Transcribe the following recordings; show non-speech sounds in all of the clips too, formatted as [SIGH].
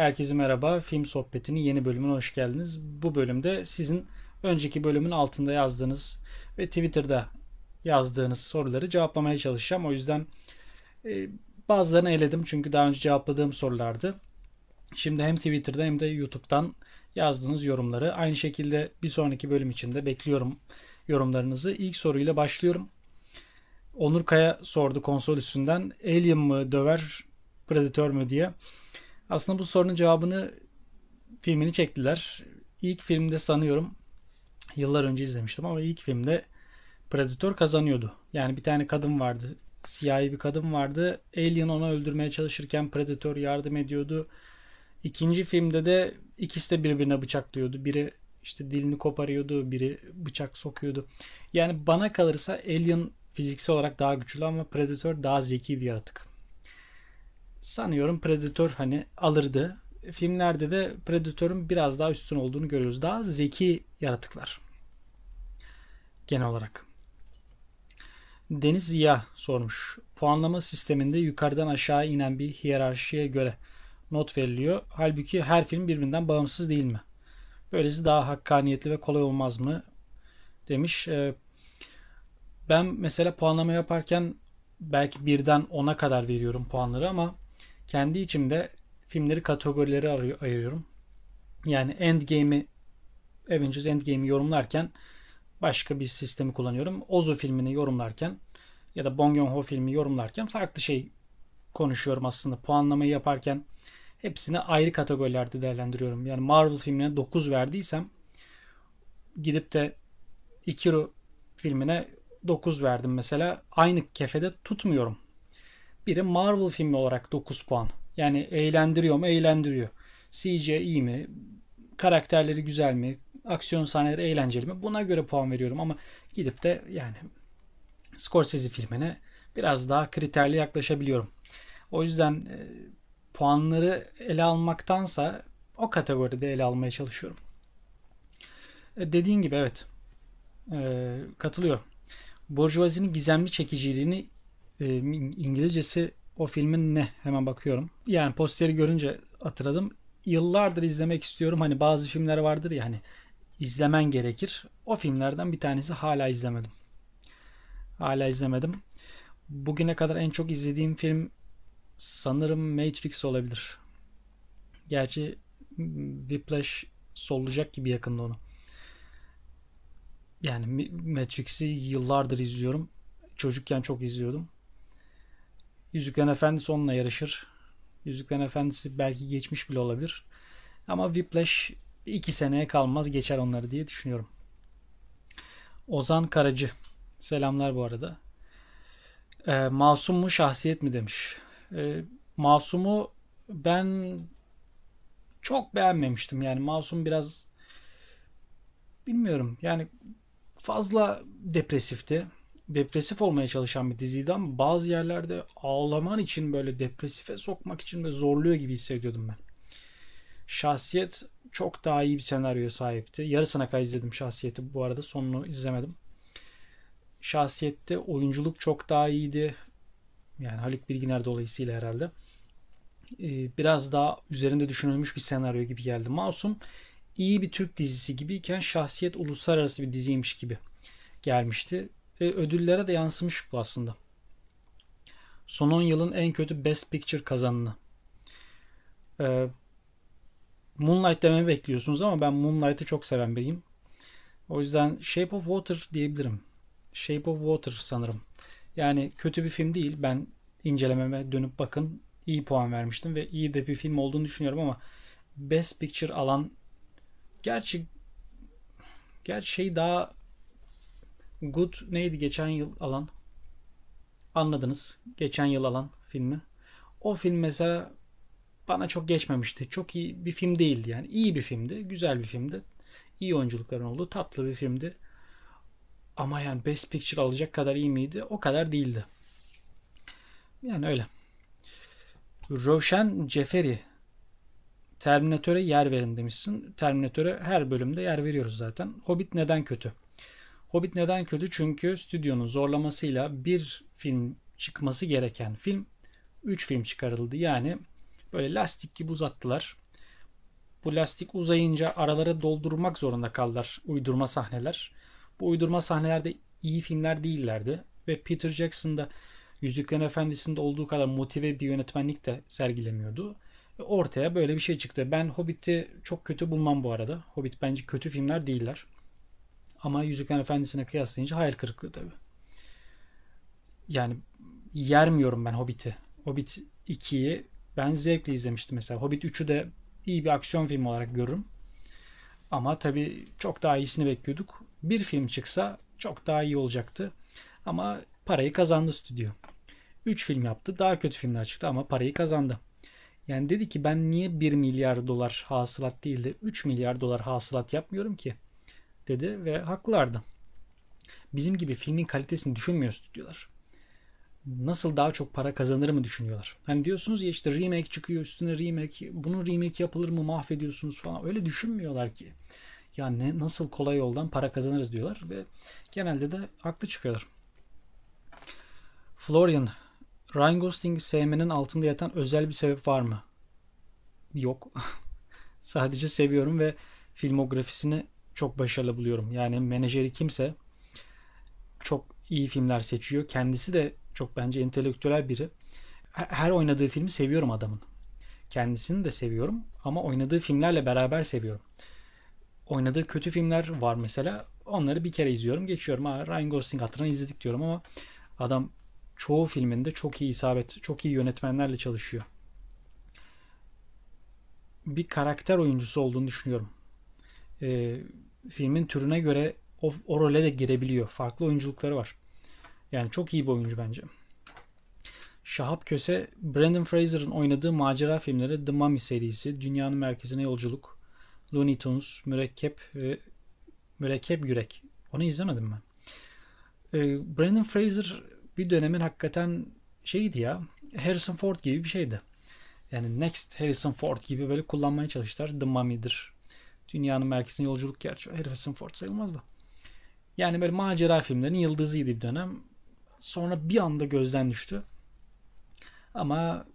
Herkese merhaba. Film Sohbeti'nin yeni bölümüne hoş geldiniz. Bu bölümde sizin önceki bölümün altında yazdığınız ve Twitter'da yazdığınız soruları cevaplamaya çalışacağım. O yüzden e, bazılarını eledim çünkü daha önce cevapladığım sorulardı. Şimdi hem Twitter'da hem de YouTube'dan yazdığınız yorumları aynı şekilde bir sonraki bölüm için de bekliyorum yorumlarınızı. İlk soruyla başlıyorum. Onur Kaya sordu konsol üstünden. Alien mı döver Predator mu diye. Aslında bu sorunun cevabını filmini çektiler. İlk filmde sanıyorum yıllar önce izlemiştim ama ilk filmde Predator kazanıyordu. Yani bir tane kadın vardı. Siyahi bir kadın vardı. Alien onu öldürmeye çalışırken Predator yardım ediyordu. İkinci filmde de ikisi de birbirine bıçaklıyordu. Biri işte dilini koparıyordu, biri bıçak sokuyordu. Yani bana kalırsa Alien fiziksel olarak daha güçlü ama Predator daha zeki bir yaratık. Sanıyorum Predator hani alırdı. Filmlerde de Predator'un biraz daha üstün olduğunu görüyoruz. Daha zeki yaratıklar. Genel olarak. Deniz Ziya sormuş. Puanlama sisteminde yukarıdan aşağı inen bir hiyerarşiye göre not veriliyor. Halbuki her film birbirinden bağımsız değil mi? Böylesi daha hakkaniyetli ve kolay olmaz mı? Demiş. Ee, ben mesela puanlama yaparken belki birden 10'a kadar veriyorum puanları ama kendi içimde filmleri kategorileri ayırıyorum. Yani Endgame'i Avengers Endgame'i yorumlarken başka bir sistemi kullanıyorum. Ozu filmini yorumlarken ya da Bong Joon-ho filmi yorumlarken farklı şey konuşuyorum aslında. Puanlamayı yaparken hepsini ayrı kategorilerde değerlendiriyorum. Yani Marvel filmine 9 verdiysem gidip de Ikiru filmine 9 verdim mesela. Aynı kefede tutmuyorum. Biri Marvel filmi olarak 9 puan. Yani eğlendiriyor mu? Eğlendiriyor. CJ iyi mi? Karakterleri güzel mi? Aksiyon sahneleri eğlenceli mi? Buna göre puan veriyorum ama gidip de yani Scorsese filmine biraz daha kriterli yaklaşabiliyorum. O yüzden e, puanları ele almaktansa o kategoride ele almaya çalışıyorum. E, dediğin gibi evet. E, katılıyorum. Bourgeoisie'nin gizemli çekiciliğini e, İngilizcesi o filmin ne? Hemen bakıyorum. Yani posteri görünce hatırladım. Yıllardır izlemek istiyorum. Hani bazı filmler vardır ya hani izlemen gerekir. O filmlerden bir tanesi hala izlemedim. Hala izlemedim. Bugüne kadar en çok izlediğim film sanırım Matrix olabilir. Gerçi Whiplash solacak gibi yakında onu. Yani Matrix'i yıllardır izliyorum. Çocukken çok izliyordum. Yüzüklerin Efendisi onunla yarışır. Yüzüklerin Efendisi belki geçmiş bile olabilir. Ama Whiplash iki seneye kalmaz geçer onları diye düşünüyorum. Ozan Karacı. Selamlar bu arada. E, masum mu şahsiyet mi demiş. E, Masum'u ben çok beğenmemiştim. Yani Masum biraz bilmiyorum. Yani fazla depresifti depresif olmaya çalışan bir diziydi ama bazı yerlerde ağlaman için böyle depresife sokmak için de zorluyor gibi hissediyordum ben. Şahsiyet çok daha iyi bir senaryoya sahipti. Yarısına kadar izledim şahsiyeti bu arada. Sonunu izlemedim. Şahsiyette oyunculuk çok daha iyiydi. Yani Haluk Bilginer dolayısıyla herhalde. Ee, biraz daha üzerinde düşünülmüş bir senaryo gibi geldi. Masum iyi bir Türk dizisi gibiyken şahsiyet uluslararası bir diziymiş gibi gelmişti ve ödüllere de yansımış bu aslında. Son 10 yılın en kötü Best Picture kazanını. Ee, Moonlight dememi bekliyorsunuz ama ben Moonlight'ı çok seven biriyim. O yüzden Shape of Water diyebilirim. Shape of Water sanırım. Yani kötü bir film değil. Ben incelememe dönüp bakın iyi puan vermiştim ve iyi de bir film olduğunu düşünüyorum ama Best Picture alan gerçi gerçi şey daha Good neydi geçen yıl alan? Anladınız. Geçen yıl alan filmi. O film mesela bana çok geçmemişti. Çok iyi bir film değildi yani. İyi bir filmdi. Güzel bir filmdi. İyi oyunculukların olduğu tatlı bir filmdi. Ama yani Best Picture alacak kadar iyi miydi? O kadar değildi. Yani öyle. Roshan Ceferi Terminatöre yer verin demişsin. Terminatöre her bölümde yer veriyoruz zaten. Hobbit neden kötü? Hobbit neden kötü? Çünkü stüdyonun zorlamasıyla bir film çıkması gereken film 3 film çıkarıldı. Yani böyle lastik gibi uzattılar. Bu lastik uzayınca araları doldurmak zorunda kaldılar uydurma sahneler. Bu uydurma sahnelerde iyi filmler değillerdi ve Peter Jackson da Yüzüklerin Efendisi'nde olduğu kadar motive bir yönetmenlik de sergilemiyordu. Ortaya böyle bir şey çıktı. Ben Hobbit'i çok kötü bulmam bu arada. Hobbit bence kötü filmler değiller. Ama Yüzüklerin Efendisi'ne kıyaslayınca hayal kırıklığı tabii. Yani yermiyorum ben Hobbit'i. Hobbit 2'yi ben zevkle izlemiştim mesela. Hobbit 3'ü de iyi bir aksiyon filmi olarak görürüm. Ama tabii çok daha iyisini bekliyorduk. Bir film çıksa çok daha iyi olacaktı. Ama parayı kazandı stüdyo. 3 film yaptı. Daha kötü filmler çıktı ama parayı kazandı. Yani dedi ki ben niye 1 milyar dolar hasılat değil de 3 milyar dolar hasılat yapmıyorum ki? Dedi ve haklılardı. Bizim gibi filmin kalitesini düşünmüyor stüdyolar. Nasıl daha çok para kazanır mı düşünüyorlar. Hani diyorsunuz ya işte remake çıkıyor üstüne remake. Bunun remake yapılır mı mahvediyorsunuz falan. Öyle düşünmüyorlar ki. Ya ne, nasıl kolay yoldan para kazanırız diyorlar ve genelde de haklı çıkıyorlar. Florian, Ryan Gosling'i sevmenin altında yatan özel bir sebep var mı? Yok. [LAUGHS] Sadece seviyorum ve filmografisini çok başarılı buluyorum. Yani menajeri kimse çok iyi filmler seçiyor. Kendisi de çok bence entelektüel biri. Her oynadığı filmi seviyorum adamın. Kendisini de seviyorum ama oynadığı filmlerle beraber seviyorum. Oynadığı kötü filmler var mesela. Onları bir kere izliyorum, geçiyorum. Ha, Ryan Gosling hatırına izledik diyorum ama adam çoğu filminde çok iyi isabet, çok iyi yönetmenlerle çalışıyor. Bir karakter oyuncusu olduğunu düşünüyorum. Ee, filmin türüne göre o, o role de girebiliyor. Farklı oyunculukları var. Yani çok iyi bir oyuncu bence. Şahap Köse, Brandon Fraser'ın oynadığı macera filmleri The Mummy serisi, Dünyanın Merkezine Yolculuk, Looney Tunes, Mürekkep ve Mürekkep Yürek. Onu izlemedim ben. Ee, Brandon Fraser bir dönemin hakikaten şeydi ya Harrison Ford gibi bir şeydi. Yani Next Harrison Ford gibi böyle kullanmaya çalıştılar. The Mummy'dir. Dünyanın merkezine yolculuk gerçi. Harrison Ford sayılmaz da. Yani böyle macera filmlerinin yıldızıydı bir dönem. Sonra bir anda gözden düştü. Ama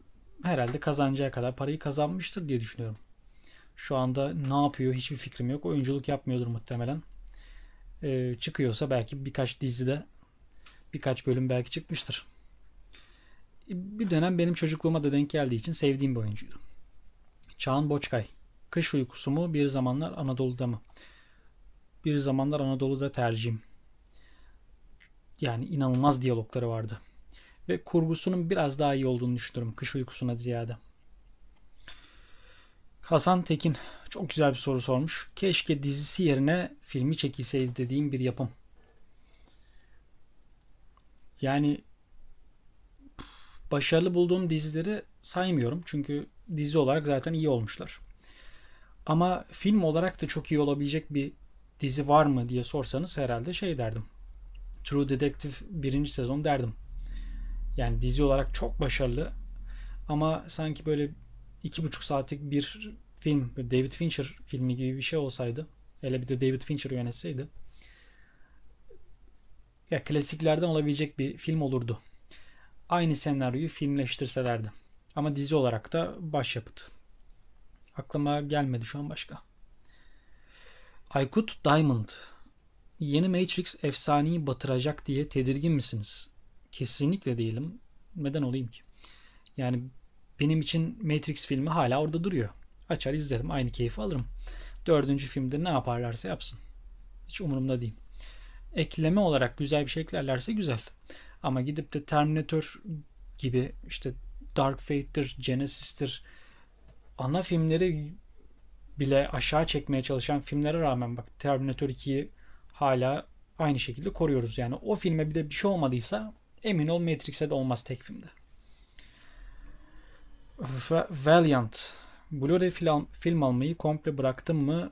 herhalde kazanacağı kadar parayı kazanmıştır diye düşünüyorum. Şu anda ne yapıyor hiçbir fikrim yok. Oyunculuk yapmıyordur muhtemelen. Ee, çıkıyorsa belki birkaç dizide birkaç bölüm belki çıkmıştır. Bir dönem benim çocukluğuma da denk geldiği için sevdiğim bir oyuncuydu. Çağan Boçkay. Kış uykusu mu bir zamanlar Anadolu'da mı? Bir zamanlar Anadolu'da tercihim. Yani inanılmaz diyalogları vardı. Ve kurgusunun biraz daha iyi olduğunu düşünüyorum kış uykusuna ziyade. Hasan Tekin çok güzel bir soru sormuş. Keşke dizisi yerine filmi çekilseydi dediğim bir yapım. Yani başarılı bulduğum dizileri saymıyorum. Çünkü dizi olarak zaten iyi olmuşlar. Ama film olarak da çok iyi olabilecek bir dizi var mı diye sorsanız herhalde şey derdim. True Detective birinci sezon derdim. Yani dizi olarak çok başarılı ama sanki böyle iki buçuk saatlik bir film, David Fincher filmi gibi bir şey olsaydı, hele bir de David Fincher yönetseydi, ya klasiklerden olabilecek bir film olurdu. Aynı senaryoyu filmleştirselerdi. Ama dizi olarak da başyapıt. Aklıma gelmedi şu an başka. Aykut Diamond. Yeni Matrix efsaneyi batıracak diye tedirgin misiniz? Kesinlikle değilim. Neden olayım ki? Yani benim için Matrix filmi hala orada duruyor. Açar izlerim. Aynı keyfi alırım. Dördüncü filmde ne yaparlarsa yapsın. Hiç umurumda değil. Ekleme olarak güzel bir şey eklerlerse güzel. Ama gidip de Terminator gibi işte Dark Fate'tir, Genesis'tir ana filmleri bile aşağı çekmeye çalışan filmlere rağmen bak Terminator 2'yi hala aynı şekilde koruyoruz. Yani o filme bir de bir şey olmadıysa emin ol Matrix'e de olmaz tek filmde. Valiant. Blu-ray film, film almayı komple bıraktın mı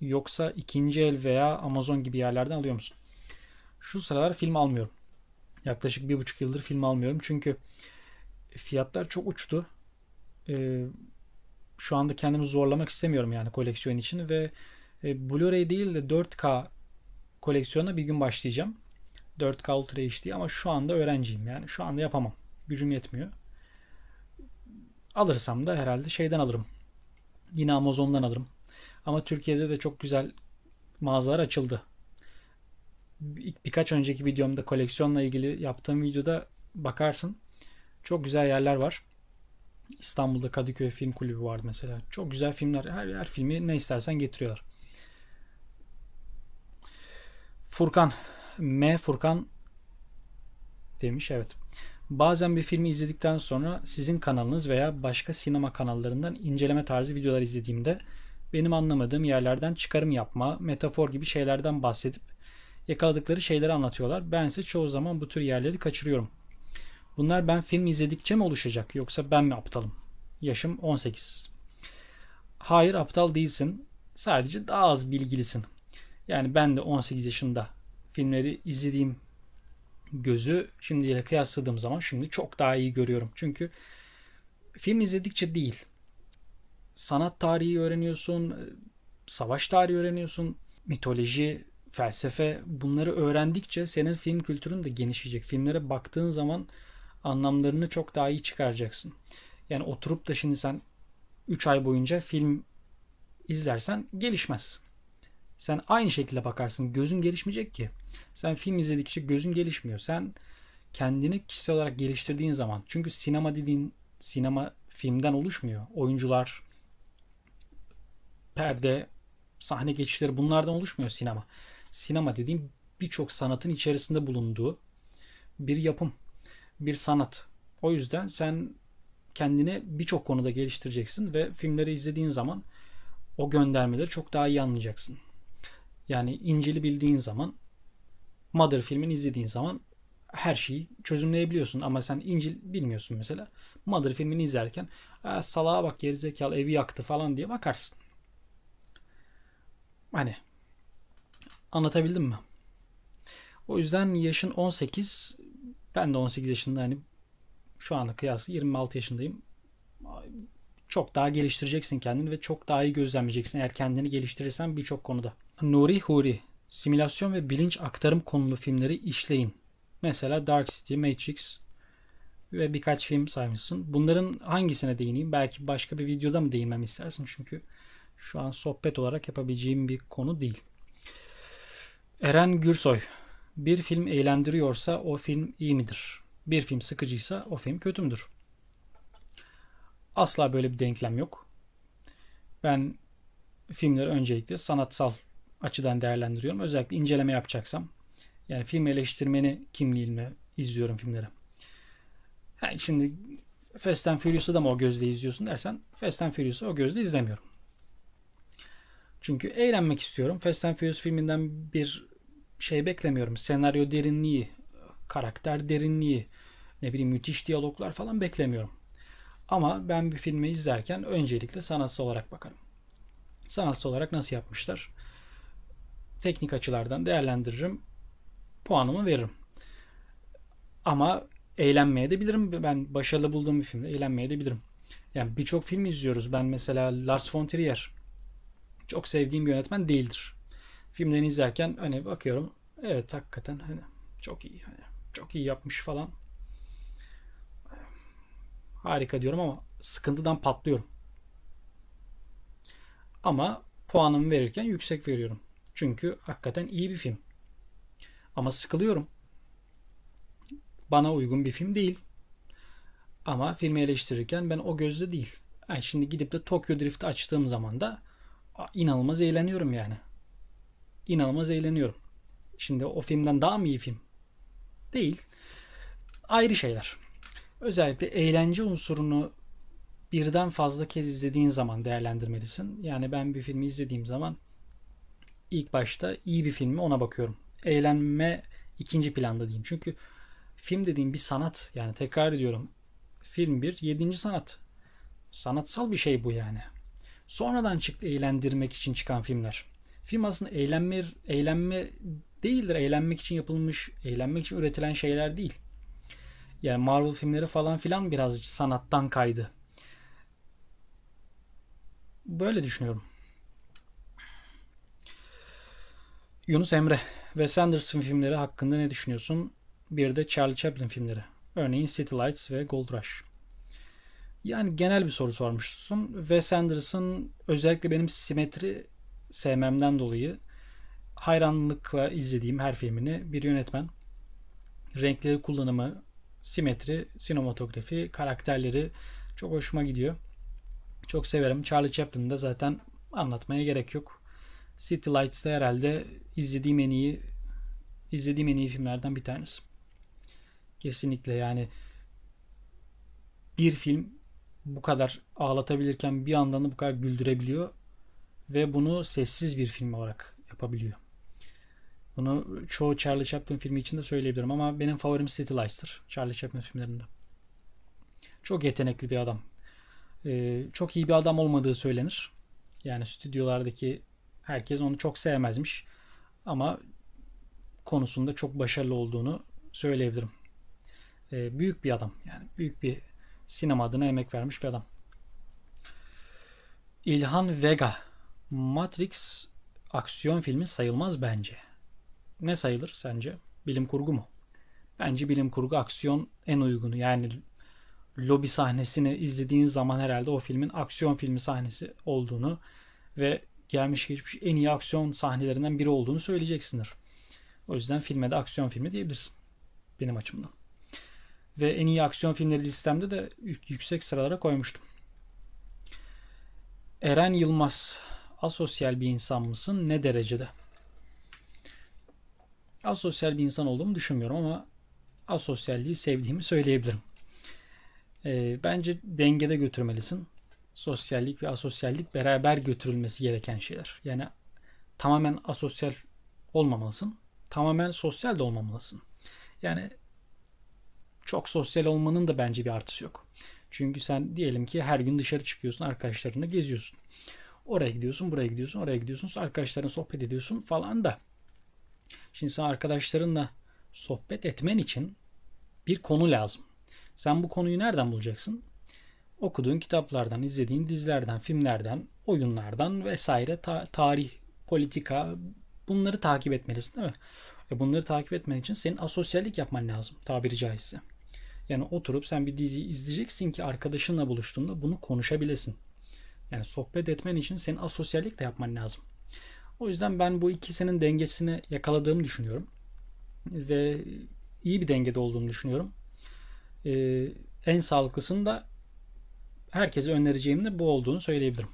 yoksa ikinci el veya Amazon gibi yerlerden alıyor musun? Şu sıralar film almıyorum. Yaklaşık bir buçuk yıldır film almıyorum. Çünkü fiyatlar çok uçtu. Ee, şu anda kendimi zorlamak istemiyorum yani koleksiyon için ve e, Blu-ray değil de 4K koleksiyona bir gün başlayacağım. 4K Ultra HD ama şu anda öğrenciyim yani şu anda yapamam. Gücüm yetmiyor. Alırsam da herhalde şeyden alırım. Yine Amazon'dan alırım. Ama Türkiye'de de çok güzel mağazalar açıldı. Bir, birkaç önceki videomda koleksiyonla ilgili yaptığım videoda bakarsın. Çok güzel yerler var. İstanbul'da Kadıköy Film Kulübü var mesela. Çok güzel filmler. Her, her filmi ne istersen getiriyorlar. Furkan. M. Furkan demiş. Evet. Bazen bir filmi izledikten sonra sizin kanalınız veya başka sinema kanallarından inceleme tarzı videolar izlediğimde benim anlamadığım yerlerden çıkarım yapma, metafor gibi şeylerden bahsedip yakaladıkları şeyleri anlatıyorlar. Ben ise çoğu zaman bu tür yerleri kaçırıyorum. Bunlar ben film izledikçe mi oluşacak yoksa ben mi aptalım? Yaşım 18. Hayır aptal değilsin. Sadece daha az bilgilisin. Yani ben de 18 yaşında filmleri izlediğim gözü şimdiyle kıyasladığım zaman şimdi çok daha iyi görüyorum. Çünkü film izledikçe değil. Sanat tarihi öğreniyorsun, savaş tarihi öğreniyorsun, mitoloji, felsefe bunları öğrendikçe senin film kültürün de genişleyecek. Filmlere baktığın zaman anlamlarını çok daha iyi çıkaracaksın. Yani oturup da şimdi sen 3 ay boyunca film izlersen gelişmez. Sen aynı şekilde bakarsın. Gözün gelişmeyecek ki. Sen film izledikçe gözün gelişmiyor. Sen kendini kişisel olarak geliştirdiğin zaman. Çünkü sinema dediğin sinema filmden oluşmuyor. Oyuncular, perde, sahne geçişleri bunlardan oluşmuyor sinema. Sinema dediğim birçok sanatın içerisinde bulunduğu bir yapım, bir sanat. O yüzden sen kendini birçok konuda geliştireceksin ve filmleri izlediğin zaman o göndermeleri çok daha iyi anlayacaksın. Yani İncil'i bildiğin zaman Mother filmini izlediğin zaman her şeyi çözümleyebiliyorsun ama sen İncil bilmiyorsun mesela. Mother filmini izlerken salağa bak gerizekalı evi yaktı falan diye bakarsın. Hani anlatabildim mi? O yüzden yaşın 18 ben de 18 yaşında hani şu anda kıyaslı 26 yaşındayım. Çok daha geliştireceksin kendini ve çok daha iyi gözlemleyeceksin eğer kendini geliştirirsen birçok konuda. Nuri Huri simülasyon ve bilinç aktarım konulu filmleri işleyin. Mesela Dark City, Matrix ve birkaç film saymışsın. Bunların hangisine değineyim? Belki başka bir videoda mı değinmem istersin? Çünkü şu an sohbet olarak yapabileceğim bir konu değil. Eren Gürsoy bir film eğlendiriyorsa o film iyi midir? Bir film sıkıcıysa o film kötü müdür? Asla böyle bir denklem yok. Ben filmleri öncelikle sanatsal açıdan değerlendiriyorum. Özellikle inceleme yapacaksam. Yani film eleştirmeni kimliğimle izliyorum filmleri. Ha, şimdi Fast and Furious'u da mı o gözle izliyorsun dersen Fast and Furious'u o gözle izlemiyorum. Çünkü eğlenmek istiyorum. Fast and Furious filminden bir şey beklemiyorum. Senaryo derinliği, karakter derinliği, ne bileyim müthiş diyaloglar falan beklemiyorum. Ama ben bir filmi izlerken öncelikle sanatsal olarak bakarım. Sanatsal olarak nasıl yapmışlar? teknik açılardan değerlendiririm. Puanımı veririm. Ama eğlenmeye de bilirim. Ben başarılı bulduğum bir filmde eğlenmeye de bilirim. Yani birçok film izliyoruz. Ben mesela Lars von Trier çok sevdiğim bir yönetmen değildir. Filmlerini izlerken hani bakıyorum evet hakikaten hani çok iyi hani çok iyi yapmış falan. Harika diyorum ama sıkıntıdan patlıyorum. Ama puanımı verirken yüksek veriyorum. Çünkü hakikaten iyi bir film. Ama sıkılıyorum. Bana uygun bir film değil. Ama filmi eleştirirken ben o gözle değil. Yani şimdi gidip de Tokyo Drift'i açtığım zaman da inanılmaz eğleniyorum yani. İnanılmaz eğleniyorum. Şimdi o filmden daha mı iyi film? Değil. Ayrı şeyler. Özellikle eğlence unsurunu birden fazla kez izlediğin zaman değerlendirmelisin. Yani ben bir filmi izlediğim zaman ilk başta iyi bir film mi ona bakıyorum. Eğlenme ikinci planda diyeyim. Çünkü film dediğim bir sanat. Yani tekrar ediyorum. Film bir yedinci sanat. Sanatsal bir şey bu yani. Sonradan çıktı eğlendirmek için çıkan filmler. Film aslında eğlenme, eğlenme değildir. Eğlenmek için yapılmış, eğlenmek için üretilen şeyler değil. Yani Marvel filmleri falan filan biraz sanattan kaydı. Böyle düşünüyorum. Yunus Emre ve Sanderson filmleri hakkında ne düşünüyorsun? Bir de Charlie Chaplin filmleri. Örneğin City Lights ve Gold Rush. Yani genel bir soru sormuşsun. Wes Anderson özellikle benim simetri sevmemden dolayı hayranlıkla izlediğim her filmini bir yönetmen. Renkleri kullanımı, simetri, sinematografi, karakterleri çok hoşuma gidiyor. Çok severim. Charlie Chaplin'de zaten anlatmaya gerek yok. City Lights'ta herhalde izlediğim en iyi izlediğim en iyi filmlerden bir tanesi. Kesinlikle yani bir film bu kadar ağlatabilirken bir yandan da bu kadar güldürebiliyor ve bunu sessiz bir film olarak yapabiliyor. Bunu çoğu Charlie Chaplin filmi için de söyleyebilirim ama benim favorim City Lights'tır Charlie Chaplin filmlerinde. Çok yetenekli bir adam. Ee, çok iyi bir adam olmadığı söylenir. Yani stüdyolardaki herkes onu çok sevmezmiş. Ama konusunda çok başarılı olduğunu söyleyebilirim. Ee, büyük bir adam. Yani büyük bir sinema adına emek vermiş bir adam. İlhan Vega. Matrix aksiyon filmi sayılmaz bence. Ne sayılır sence? Bilim kurgu mu? Bence bilim kurgu aksiyon en uygunu. Yani lobi sahnesini izlediğin zaman herhalde o filmin aksiyon filmi sahnesi olduğunu ve gelmiş geçmiş en iyi aksiyon sahnelerinden biri olduğunu söyleyeceksindir. O yüzden filme de aksiyon filmi diyebilirsin. Benim açımdan. Ve en iyi aksiyon filmleri listemde de yüksek sıralara koymuştum. Eren Yılmaz asosyal bir insan mısın? Ne derecede? Asosyal bir insan olduğumu düşünmüyorum ama asosyalliği sevdiğimi söyleyebilirim. E, bence dengede götürmelisin. Sosyallik ve asosyallik beraber götürülmesi gereken şeyler. Yani tamamen asosyal olmamalısın. Tamamen sosyal de olmamalısın. Yani çok sosyal olmanın da bence bir artısı yok. Çünkü sen diyelim ki her gün dışarı çıkıyorsun, arkadaşlarınla geziyorsun. Oraya gidiyorsun, buraya gidiyorsun, oraya gidiyorsun, arkadaşlarınla sohbet ediyorsun falan da. Şimdi sen arkadaşlarınla sohbet etmen için bir konu lazım. Sen bu konuyu nereden bulacaksın? Okuduğun kitaplardan, izlediğin dizilerden, filmlerden, oyunlardan vesaire ta- tarih, politika bunları takip etmelisin değil mi? Ve bunları takip etmen için senin asosyallik yapman lazım tabiri caizse. Yani oturup sen bir dizi izleyeceksin ki arkadaşınla buluştuğunda bunu konuşabilesin. Yani sohbet etmen için senin asosyallik de yapman lazım. O yüzden ben bu ikisinin dengesini yakaladığımı düşünüyorum. Ve iyi bir dengede olduğunu düşünüyorum. Ee, en sağlıklısını da herkese önereceğim de bu olduğunu söyleyebilirim.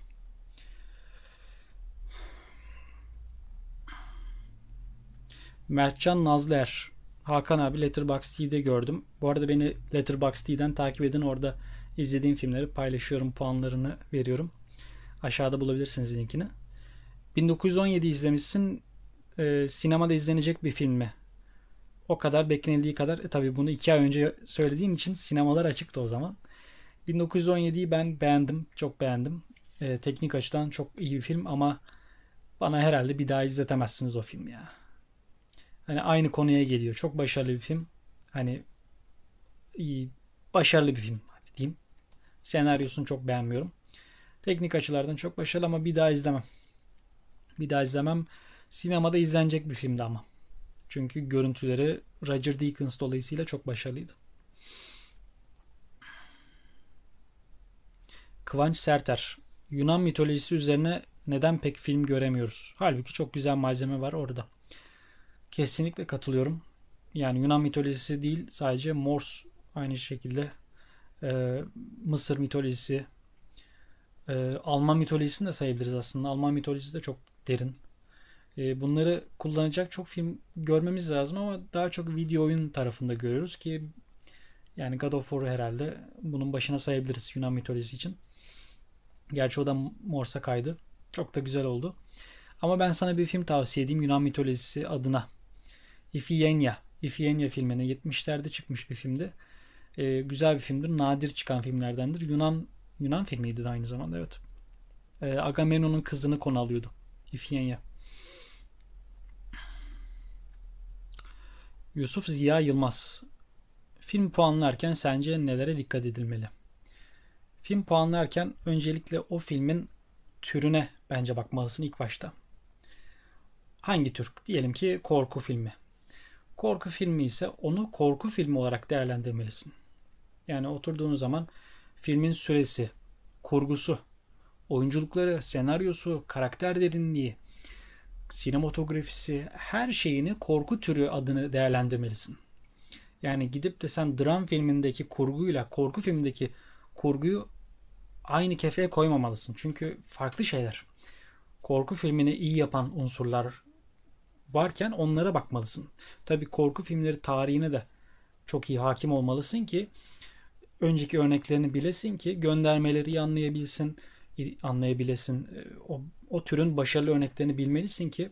Mertcan Nazler. Hakan abi Letterboxd'de gördüm. Bu arada beni Letterboxd'den takip edin. Orada izlediğim filmleri paylaşıyorum. Puanlarını veriyorum. Aşağıda bulabilirsiniz linkini. 1917 izlemişsin. E, sinemada izlenecek bir film mi? O kadar beklenildiği kadar. E, tabii bunu iki ay önce söylediğin için sinemalar açıktı o zaman. 1917'yi ben beğendim. Çok beğendim. E, teknik açıdan çok iyi bir film ama bana herhalde bir daha izletemezsiniz o film ya. Hani aynı konuya geliyor. Çok başarılı bir film. Hani iyi, başarılı bir film diyeyim. Senaryosunu çok beğenmiyorum. Teknik açılardan çok başarılı ama bir daha izlemem. Bir daha izlemem. Sinemada izlenecek bir filmdi ama. Çünkü görüntüleri Roger Deakins dolayısıyla çok başarılıydı. Kıvanç Serter. Yunan mitolojisi üzerine neden pek film göremiyoruz? Halbuki çok güzel malzeme var orada. Kesinlikle katılıyorum. Yani Yunan mitolojisi değil sadece Morse aynı şekilde e, Mısır mitolojisi e, Alman mitolojisini de sayabiliriz aslında. Alman mitolojisi de çok derin. E, bunları kullanacak çok film görmemiz lazım ama daha çok video oyun tarafında görüyoruz ki yani God of War herhalde bunun başına sayabiliriz Yunan mitolojisi için. Gerçi o da Morse'a kaydı. Çok da güzel oldu. Ama ben sana bir film tavsiye edeyim Yunan mitolojisi adına. Ifigenia. Ifigenia filmine 70'lerde çıkmış bir filmdi. Ee, güzel bir filmdir. Nadir çıkan filmlerdendir. Yunan Yunan filmiydi de aynı zamanda evet. Ee, Agamemnon'un kızını konu alıyordu. Ifigenia. Yusuf Ziya Yılmaz. Film puanlarken sence nelere dikkat edilmeli? Film puanlarken öncelikle o filmin türüne bence bakmalısın ilk başta. Hangi tür? Diyelim ki korku filmi. Korku filmi ise onu korku filmi olarak değerlendirmelisin. Yani oturduğun zaman filmin süresi, kurgusu, oyunculukları, senaryosu, karakter derinliği, sinematografisi, her şeyini korku türü adını değerlendirmelisin. Yani gidip de sen dram filmindeki kurguyla korku filmindeki kurguyu aynı kefeye koymamalısın. Çünkü farklı şeyler. Korku filmini iyi yapan unsurlar varken onlara bakmalısın. Tabii korku filmleri tarihine de çok iyi hakim olmalısın ki önceki örneklerini bilesin ki göndermeleri anlayabilsin, anlayabilesin. E, o, o türün başarılı örneklerini bilmelisin ki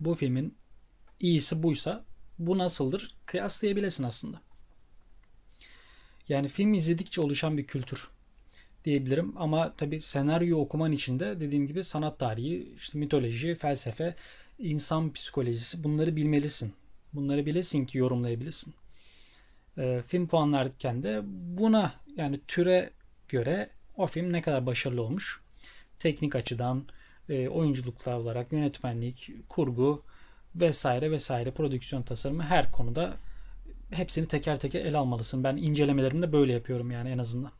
bu filmin iyisi buysa bu nasıldır kıyaslayabilesin aslında. Yani film izledikçe oluşan bir kültür diyebilirim. Ama tabii senaryo okuman için de dediğim gibi sanat tarihi, işte mitoloji, felsefe, insan psikolojisi bunları bilmelisin. Bunları bilesin ki yorumlayabilirsin. E, film puanlarken de buna yani türe göre o film ne kadar başarılı olmuş. Teknik açıdan, e, oyunculuklar olarak, yönetmenlik, kurgu vesaire vesaire prodüksiyon tasarımı her konuda hepsini teker teker ele almalısın. Ben incelemelerimde böyle yapıyorum yani en azından.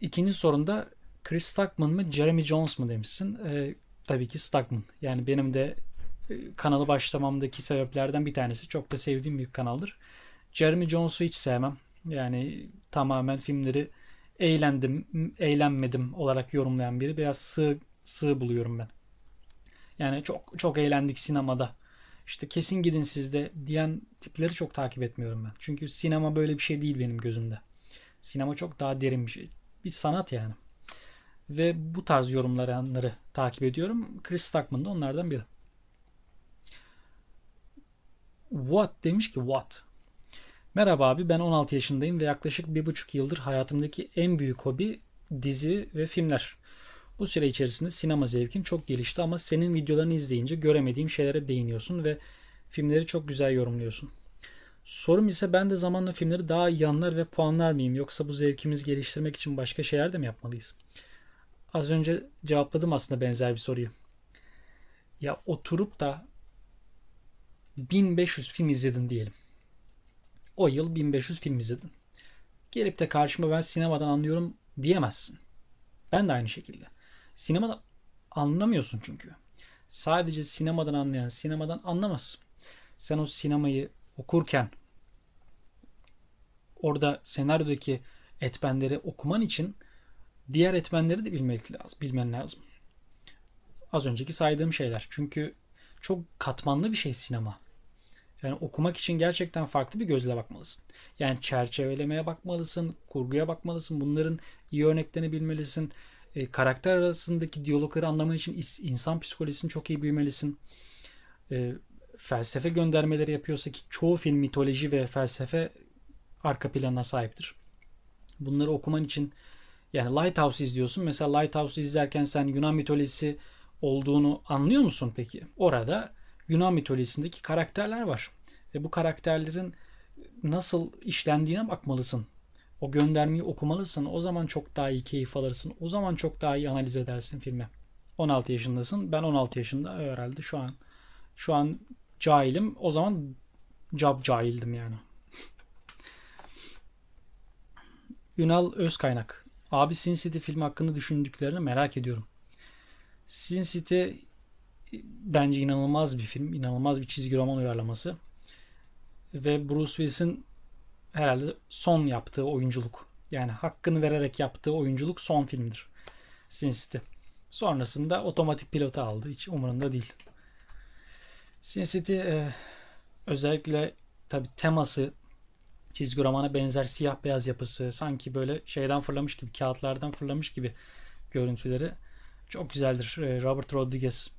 İkinci sorunda Chris Stuckman mı Jeremy Jones mu demişsin. E, tabii ki Stuckman. Yani benim de e, kanalı başlamamdaki sebeplerden bir tanesi. Çok da sevdiğim bir kanaldır. Jeremy Jones'u hiç sevmem. Yani tamamen filmleri eğlendim, eğlenmedim olarak yorumlayan biri. Biraz sığ, sığ buluyorum ben. Yani çok çok eğlendik sinemada. İşte kesin gidin sizde diyen tipleri çok takip etmiyorum ben. Çünkü sinema böyle bir şey değil benim gözümde. Sinema çok daha derin bir şey. Bir sanat yani. Ve bu tarz yorumlayanları takip ediyorum. Chris Stuckman da onlardan biri. What demiş ki what? Merhaba abi ben 16 yaşındayım ve yaklaşık bir buçuk yıldır hayatımdaki en büyük hobi dizi ve filmler. Bu süre içerisinde sinema zevkin çok gelişti ama senin videolarını izleyince göremediğim şeylere değiniyorsun ve filmleri çok güzel yorumluyorsun. Sorum ise ben de zamanla filmleri daha iyi anlar ve puanlar mıyım yoksa bu zevkimizi geliştirmek için başka şeyler de mi yapmalıyız? Az önce cevapladım aslında benzer bir soruyu. Ya oturup da 1500 film izledin diyelim. O yıl 1500 film izledin. Gelip de karşıma ben sinemadan anlıyorum diyemezsin. Ben de aynı şekilde. Sinemadan anlamıyorsun çünkü. Sadece sinemadan anlayan sinemadan anlamaz. Sen o sinemayı okurken orada senaryodaki etmenleri okuman için diğer etmenleri de bilmek lazım, bilmen lazım. Az önceki saydığım şeyler. Çünkü çok katmanlı bir şey sinema. Yani okumak için gerçekten farklı bir gözle bakmalısın. Yani çerçevelemeye bakmalısın, kurguya bakmalısın. Bunların iyi örneklerini bilmelisin. E, karakter arasındaki diyalogları anlaman için insan psikolojisini çok iyi bilmelisin. E, felsefe göndermeleri yapıyorsa ki çoğu film mitoloji ve felsefe arka planına sahiptir. Bunları okuman için yani Lighthouse izliyorsun. Mesela Lighthouse izlerken sen Yunan mitolojisi olduğunu anlıyor musun peki? Orada Yunan mitolojisindeki karakterler var. Ve bu karakterlerin nasıl işlendiğine bakmalısın. O göndermeyi okumalısın. O zaman çok daha iyi keyif alırsın. O zaman çok daha iyi analiz edersin filmi. 16 yaşındasın. Ben 16 yaşında herhalde şu an. Şu an cahilim. O zaman cab cahildim yani. [LAUGHS] Ünal Özkaynak. Abi Sin City filmi hakkında düşündüklerini merak ediyorum. Sin City bence inanılmaz bir film. inanılmaz bir çizgi roman uyarlaması. Ve Bruce Willis'in herhalde son yaptığı oyunculuk. Yani hakkını vererek yaptığı oyunculuk son filmdir. Sin City. Sonrasında otomatik pilota aldı. Hiç umurunda değil. Sin City e, özellikle tabi teması çizgi romana benzer siyah beyaz yapısı sanki böyle şeyden fırlamış gibi kağıtlardan fırlamış gibi görüntüleri çok güzeldir. E, Robert Rodriguez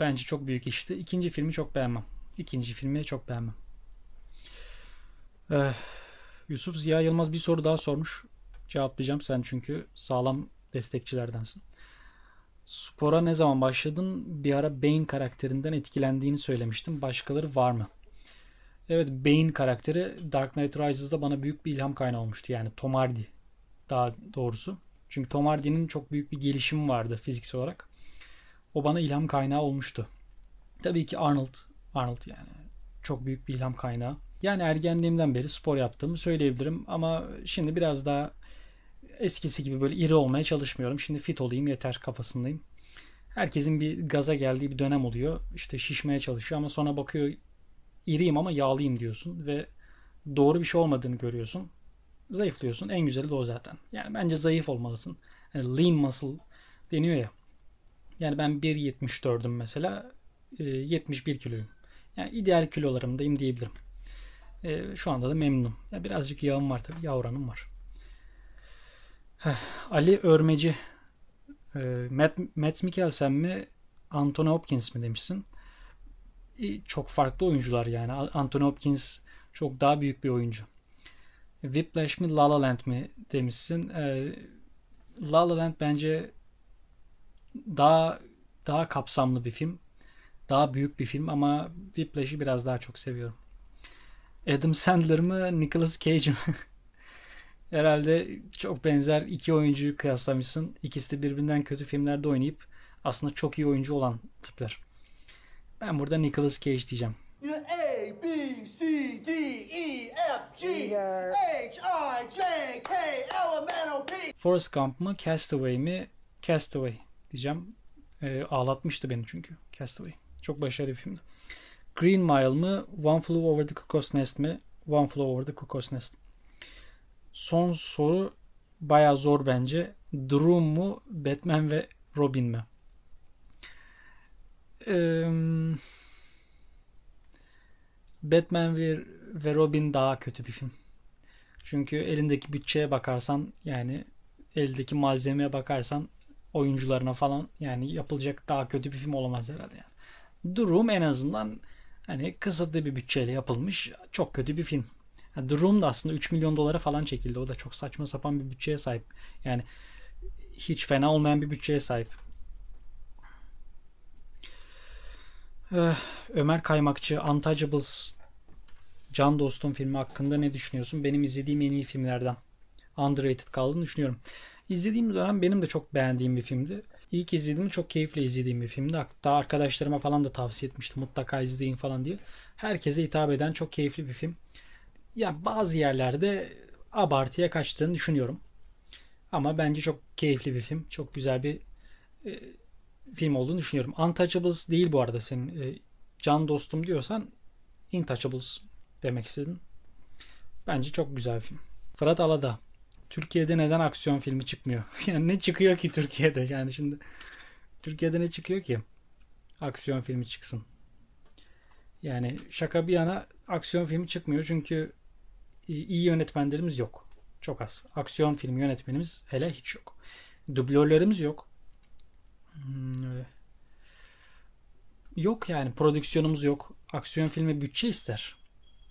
bence çok büyük işti. İkinci filmi çok beğenmem. İkinci filmi çok beğenmem. Ee, Yusuf Ziya Yılmaz bir soru daha sormuş. Cevaplayacağım sen çünkü sağlam destekçilerdensin. Spora ne zaman başladın? Bir ara Bane karakterinden etkilendiğini söylemiştim. Başkaları var mı? Evet Bane karakteri Dark Knight Rises'da bana büyük bir ilham kaynağı olmuştu. Yani Tom Hardy daha doğrusu. Çünkü Tom Hardy'nin çok büyük bir gelişimi vardı fiziksel olarak. O bana ilham kaynağı olmuştu. Tabii ki Arnold. Arnold yani çok büyük bir ilham kaynağı. Yani ergenliğimden beri spor yaptığımı söyleyebilirim ama şimdi biraz daha eskisi gibi böyle iri olmaya çalışmıyorum. Şimdi fit olayım yeter kafasındayım. Herkesin bir gaza geldiği bir dönem oluyor. İşte şişmeye çalışıyor ama sonra bakıyor iriyim ama yağlıyım diyorsun ve doğru bir şey olmadığını görüyorsun. Zayıflıyorsun. En güzeli de o zaten. Yani bence zayıf olmalısın. Yani lean muscle deniyor ya. Yani ben 1.74'üm mesela. 71 kiloyum. Yani ideal kilolarımdayım diyebilirim. Şu anda da memnunum. Birazcık yağım var tabii. Yağ oranım var. Ali Örmeci Matt, Matt Mikkelsen mi Anthony Hopkins mi demişsin? Çok farklı oyuncular yani. Anthony Hopkins çok daha büyük bir oyuncu. Whiplash mi La La Land mi demişsin. La La Land bence daha daha kapsamlı bir film. Daha büyük bir film ama Whiplash'i biraz daha çok seviyorum. Adam Sandler mı Nicolas Cage mi? [LAUGHS] Herhalde çok benzer iki oyuncuyu kıyaslamışsın. İkisi de birbirinden kötü filmlerde oynayıp aslında çok iyi oyuncu olan tipler. Ben burada Nicolas Cage diyeceğim. A, B, C, D, E, F, G, H, I, J, K, L, M, N, O, P. Forrest Gump mı Castaway mi? Castaway diyeceğim. E, ağlatmıştı beni çünkü Castaway. Çok başarılı bir filmdi. Green Mile mı? One Flew Over the Cuckoo's Nest mi? One Flew Over the Cuckoo's Nest. Son soru baya zor bence. Drew mu? Batman ve Robin mi? Ee, Batman ve, ve Robin daha kötü bir film. Çünkü elindeki bütçeye bakarsan yani eldeki malzemeye bakarsan oyuncularına falan yani yapılacak daha kötü bir film olamaz herhalde yani. Durum en azından hani kısıtlı bir bütçeyle yapılmış çok kötü bir film. Yani The Room da aslında 3 milyon dolara falan çekildi. O da çok saçma sapan bir bütçeye sahip. Yani hiç fena olmayan bir bütçeye sahip. Ömer Kaymakçı Untouchables Can Dostum filmi hakkında ne düşünüyorsun? Benim izlediğim en iyi filmlerden. Underrated kaldığını düşünüyorum. İzlediğim dönem benim de çok beğendiğim bir filmdi. İlk izlediğim çok keyifle izlediğim bir filmdi. Hatta arkadaşlarıma falan da tavsiye etmiştim. Mutlaka izleyin falan diye. Herkese hitap eden çok keyifli bir film. Ya bazı yerlerde abartıya kaçtığını düşünüyorum. Ama bence çok keyifli bir film. Çok güzel bir e, film olduğunu düşünüyorum. Untouchables değil bu arada senin. E, can dostum diyorsan Intouchables demek istedim. Bence çok güzel bir film. Fırat Alada. Türkiye'de neden aksiyon filmi çıkmıyor? [LAUGHS] yani ne çıkıyor ki Türkiye'de? Yani şimdi Türkiye'de ne çıkıyor ki? Aksiyon filmi çıksın. Yani şaka bir yana aksiyon filmi çıkmıyor çünkü iyi yönetmenlerimiz yok. Çok az. Aksiyon filmi yönetmenimiz hele hiç yok. Dublörlerimiz yok. Hmm, Yok yani prodüksiyonumuz yok. Aksiyon filmi bütçe ister.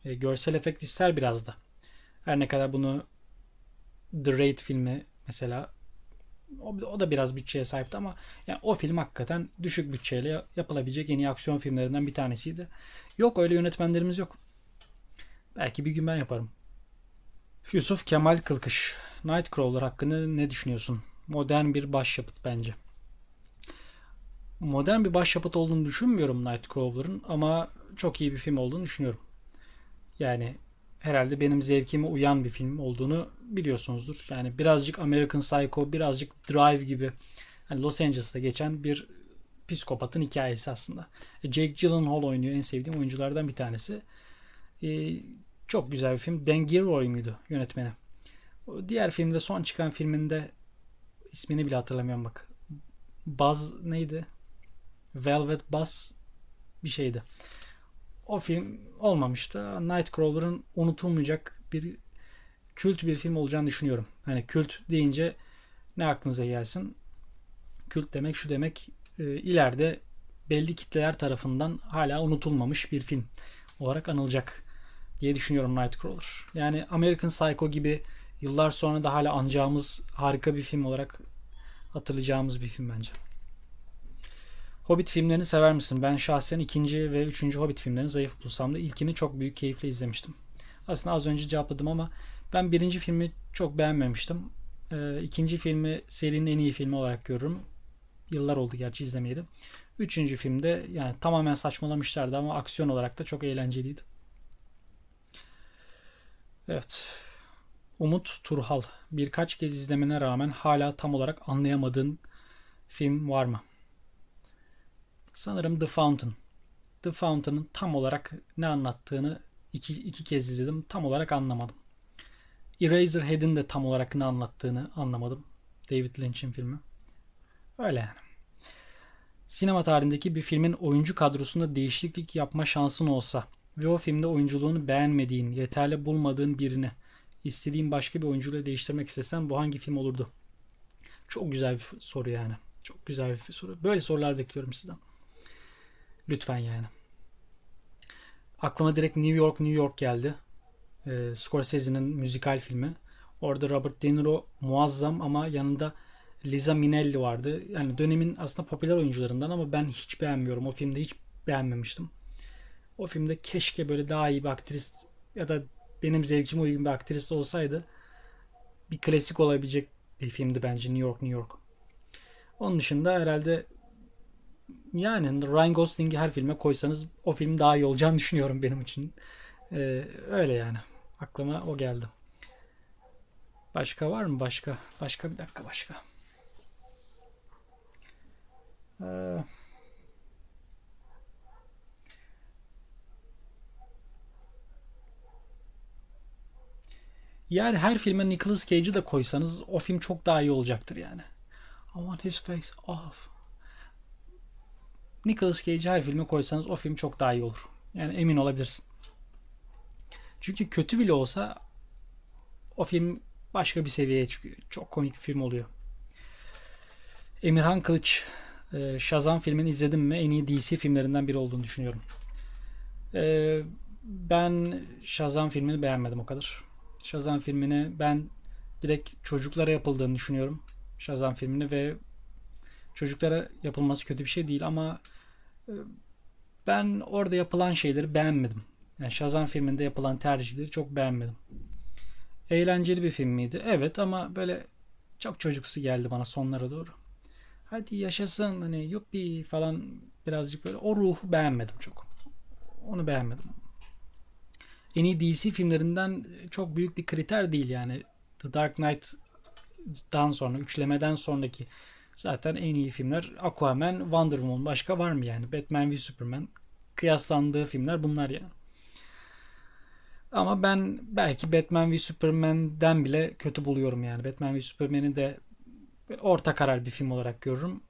E, görsel efekt ister biraz da. Her ne kadar bunu The Raid filmi mesela o, o da biraz bütçeye sahipti ama yani o film hakikaten düşük bütçeyle yapılabilecek en iyi aksiyon filmlerinden bir tanesiydi. Yok öyle yönetmenlerimiz yok. Belki bir gün ben yaparım. Yusuf Kemal Kılkış. Nightcrawler hakkında ne düşünüyorsun? Modern bir başyapıt bence. Modern bir başyapıt olduğunu düşünmüyorum Nightcrawler'ın ama çok iyi bir film olduğunu düşünüyorum. Yani herhalde benim zevkime uyan bir film olduğunu biliyorsunuzdur. Yani birazcık American Psycho, birazcık Drive gibi yani Los Angeles'ta geçen bir psikopatın hikayesi aslında. E, Jake Gyllenhaal oynuyor. En sevdiğim oyunculardan bir tanesi. Ee, çok güzel bir film. Dan Gilroy muydu yönetmeni? Diğer filmde son çıkan filminde ismini bile hatırlamıyorum bak. Buzz neydi? Velvet Buzz bir şeydi. O film olmamıştı. Nightcrawler'ın unutulmayacak bir kült bir film olacağını düşünüyorum. Hani kült deyince ne aklınıza gelsin? Kült demek şu demek e, ileride belli kitleler tarafından hala unutulmamış bir film olarak anılacak diye düşünüyorum Nightcrawler. Yani American Psycho gibi yıllar sonra da hala anacağımız harika bir film olarak hatırlayacağımız bir film bence. Hobbit filmlerini sever misin? Ben şahsen ikinci ve üçüncü Hobbit filmlerini zayıf bulsam da ilkini çok büyük keyifle izlemiştim. Aslında az önce cevapladım ama ben birinci filmi çok beğenmemiştim. Ee, ikinci filmi serinin en iyi filmi olarak görürüm. Yıllar oldu gerçi izlemeyeli. Üçüncü filmde yani tamamen saçmalamışlardı ama aksiyon olarak da çok eğlenceliydi. Evet. Umut Turhal. Birkaç kez izlemene rağmen hala tam olarak anlayamadığın film var mı? Sanırım The Fountain. The Fountain'ın tam olarak ne anlattığını iki, iki kez izledim. Tam olarak anlamadım. Eraserhead'in de tam olarak ne anlattığını anlamadım. David Lynch'in filmi. Öyle yani. Sinema tarihindeki bir filmin oyuncu kadrosunda değişiklik yapma şansın olsa ve o filmde oyunculuğunu beğenmediğin, yeterli bulmadığın birini istediğin başka bir oyuncuyla değiştirmek istesen bu hangi film olurdu? Çok güzel bir soru yani. Çok güzel bir soru. Böyle sorular bekliyorum sizden. Lütfen yani. Aklıma direkt New York New York geldi. Ee, Scorsese'nin müzikal filmi. Orada Robert De Niro muazzam ama yanında Liza Minnelli vardı. Yani dönemin aslında popüler oyuncularından ama ben hiç beğenmiyorum. O filmde hiç beğenmemiştim. O filmde keşke böyle daha iyi bir aktris ya da benim zevkime uygun bir aktris olsaydı bir klasik olabilecek bir filmdi bence New York New York. Onun dışında herhalde yani Ryan Gosling'i her filme koysanız o film daha iyi olacağını [LAUGHS] düşünüyorum benim için. Ee, öyle yani. Aklıma o geldi. Başka var mı? Başka. Başka bir dakika başka. Ee, yani her filme Nicolas Cage'i de koysanız o film çok daha iyi olacaktır yani. I want his face off. Nicolas Cage'i her filme koysanız o film çok daha iyi olur. Yani emin olabilirsin. Çünkü kötü bile olsa o film başka bir seviyeye çıkıyor. Çok komik bir film oluyor. Emirhan Kılıç e, Shazam filmini izledim mi? En iyi DC filmlerinden biri olduğunu düşünüyorum. E, ben Shazam filmini beğenmedim o kadar. Shazam filmini ben direkt çocuklara yapıldığını düşünüyorum. Shazam filmini ve çocuklara yapılması kötü bir şey değil ama e, ben orada yapılan şeyleri beğenmedim. Yani Shazam filminde yapılan tercihleri çok beğenmedim. Eğlenceli bir film miydi? Evet ama böyle çok çocuksu geldi bana sonlara doğru. Hadi yaşasın hani yuppi falan birazcık böyle o ruhu beğenmedim çok. Onu beğenmedim. En iyi DC filmlerinden çok büyük bir kriter değil yani. The Dark Knight'dan sonra, üçlemeden sonraki zaten en iyi filmler Aquaman, Wonder Woman başka var mı yani? Batman v Superman kıyaslandığı filmler bunlar yani. Ama ben belki Batman v Superman'den bile kötü buluyorum yani. Batman v Superman'i de orta karar bir film olarak görürüm.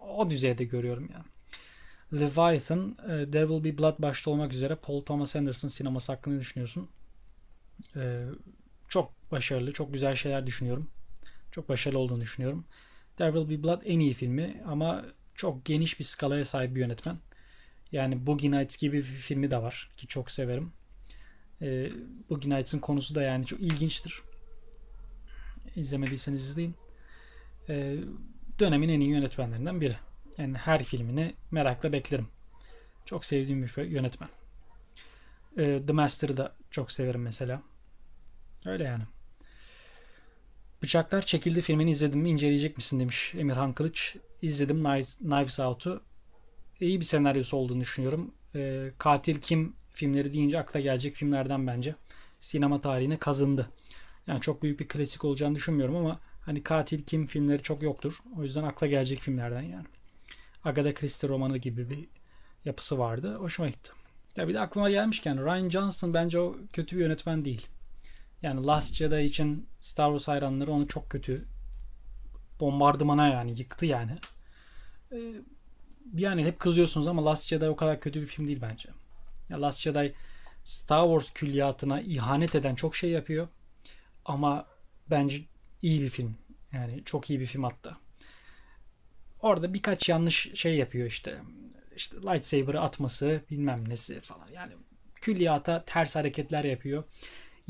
O düzeyde görüyorum yani. Leviathan, e, There Will Be Blood başta olmak üzere Paul Thomas Anderson sineması hakkında düşünüyorsun? E, çok başarılı, çok güzel şeyler düşünüyorum. Çok başarılı olduğunu düşünüyorum. There Will Be Blood en iyi filmi ama çok geniş bir skalaya sahip bir yönetmen. Yani Boogie Nights gibi bir filmi de var ki çok severim. E, Boogie Nights'ın konusu da yani çok ilginçtir. İzlemediyseniz izleyin. E, dönemin en iyi yönetmenlerinden biri. Yani her filmini merakla beklerim. Çok sevdiğim bir yönetmen. E, The Master'ı da çok severim mesela. Öyle yani. Bıçaklar çekildi filmini izledim mi inceleyecek misin demiş Emirhan Kılıç. İzledim Knives Out'u. İyi bir senaryosu olduğunu düşünüyorum. E, Katil Kim filmleri deyince akla gelecek filmlerden bence. Sinema tarihine kazındı. Yani çok büyük bir klasik olacağını düşünmüyorum ama hani Katil Kim filmleri çok yoktur. O yüzden akla gelecek filmlerden yani. Agatha Christie romanı gibi bir yapısı vardı. Hoşuma gitti. Ya bir de aklıma gelmişken Ryan Johnson bence o kötü bir yönetmen değil. Yani Last Jedi için Star Wars hayranları onu çok kötü bombardımana yani yıktı yani. Ee, yani hep kızıyorsunuz ama Last Jedi o kadar kötü bir film değil bence. Ya Last Jedi Star Wars külliyatına ihanet eden çok şey yapıyor. Ama bence iyi bir film. Yani çok iyi bir film hatta. Orada birkaç yanlış şey yapıyor işte. İşte lightsaber'ı atması bilmem nesi falan. Yani külliyata ters hareketler yapıyor.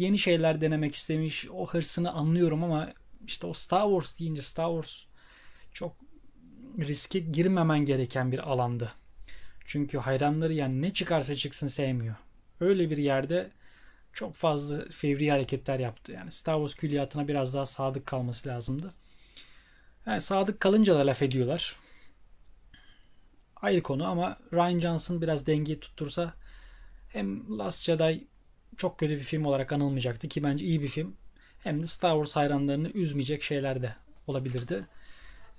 Yeni şeyler denemek istemiş. O hırsını anlıyorum ama işte o Star Wars deyince Star Wars çok riske girmemen gereken bir alandı. Çünkü hayranları yani ne çıkarsa çıksın sevmiyor. Öyle bir yerde çok fazla fevri hareketler yaptı. Yani Star Wars külliyatına biraz daha sadık kalması lazımdı. Yani sadık kalınca da laf ediyorlar. Ayrı konu ama Ryan Johnson biraz dengeyi tuttursa hem Last Jedi çok kötü bir film olarak anılmayacaktı ki bence iyi bir film. hem de Star Wars hayranlarını üzmeyecek şeyler de olabilirdi.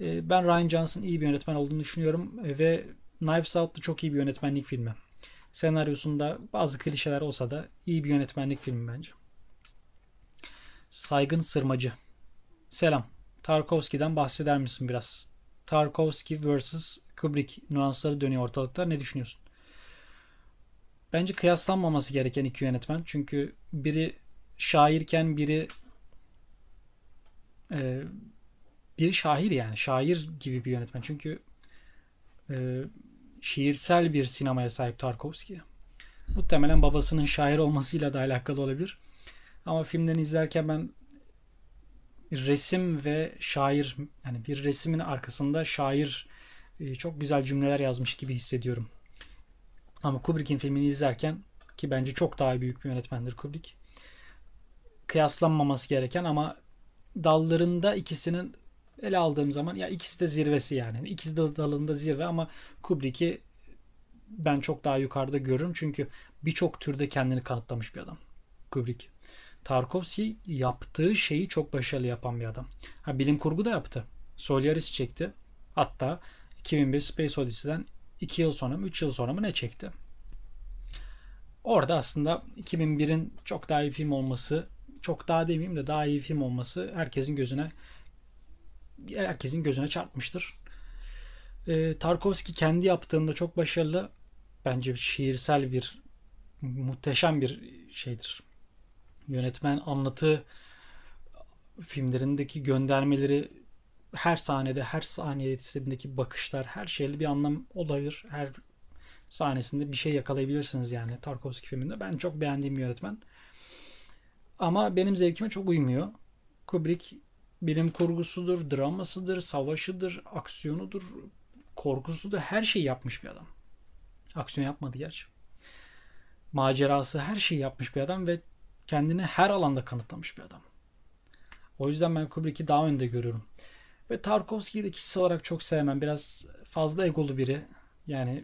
E, ben Ryan Johnson iyi bir yönetmen olduğunu düşünüyorum ve Knives Out da çok iyi bir yönetmenlik filmi. Senaryosunda bazı klişeler olsa da iyi bir yönetmenlik filmi bence. Saygın Sırmacı. Selam. Tarkovski'den bahseder misin biraz? Tarkovski vs. Kubrick nüansları dönüyor ortalıkta. Ne düşünüyorsun? Bence kıyaslanmaması gereken iki yönetmen. Çünkü biri şairken biri e, biri şair yani. Şair gibi bir yönetmen. Çünkü e, şiirsel bir sinemaya sahip Tarkovski. Muhtemelen babasının şair olmasıyla da alakalı olabilir. Ama filmlerini izlerken ben resim ve şair yani bir resmin arkasında şair e, çok güzel cümleler yazmış gibi hissediyorum. Ama Kubrick'in filmini izlerken ki bence çok daha büyük bir yönetmendir Kubrick. Kıyaslanmaması gereken ama dallarında ikisinin ele aldığım zaman ya ikisi de zirvesi yani. İkisi de dalında zirve ama Kubrick'i ben çok daha yukarıda görürüm. Çünkü birçok türde kendini kanıtlamış bir adam. Kubrick. Tarkovski yaptığı şeyi çok başarılı yapan bir adam. Ha, bilim kurgu da yaptı. Solaris çekti. Hatta 2001 Space Odyssey'den 2 yıl sonra mı 3 yıl sonra mı ne çekti? Orada aslında 2001'in çok daha iyi film olması, çok daha demeyeyim de daha iyi film olması herkesin gözüne herkesin gözüne çarpmıştır. E, Tarkovski kendi yaptığında çok başarılı. Bence şiirsel bir muhteşem bir şeydir. Yönetmen anlatı filmlerindeki göndermeleri her sahnede, her saniyesindeki bakışlar, her şeyde bir anlam olabilir. Her sahnesinde bir şey yakalayabilirsiniz yani Tarkovski filminde. Ben çok beğendiğim bir yönetmen. Ama benim zevkime çok uymuyor. Kubrick bilim kurgusudur, dramasıdır, savaşıdır, aksiyonudur, korkusudur. Her şeyi yapmış bir adam. Aksiyon yapmadı gerçi. Macerası her şeyi yapmış bir adam ve kendini her alanda kanıtlamış bir adam. O yüzden ben Kubrick'i daha önde görüyorum. Ve Tarkovski'yi de kişisel olarak çok sevmem. Biraz fazla egolu biri. Yani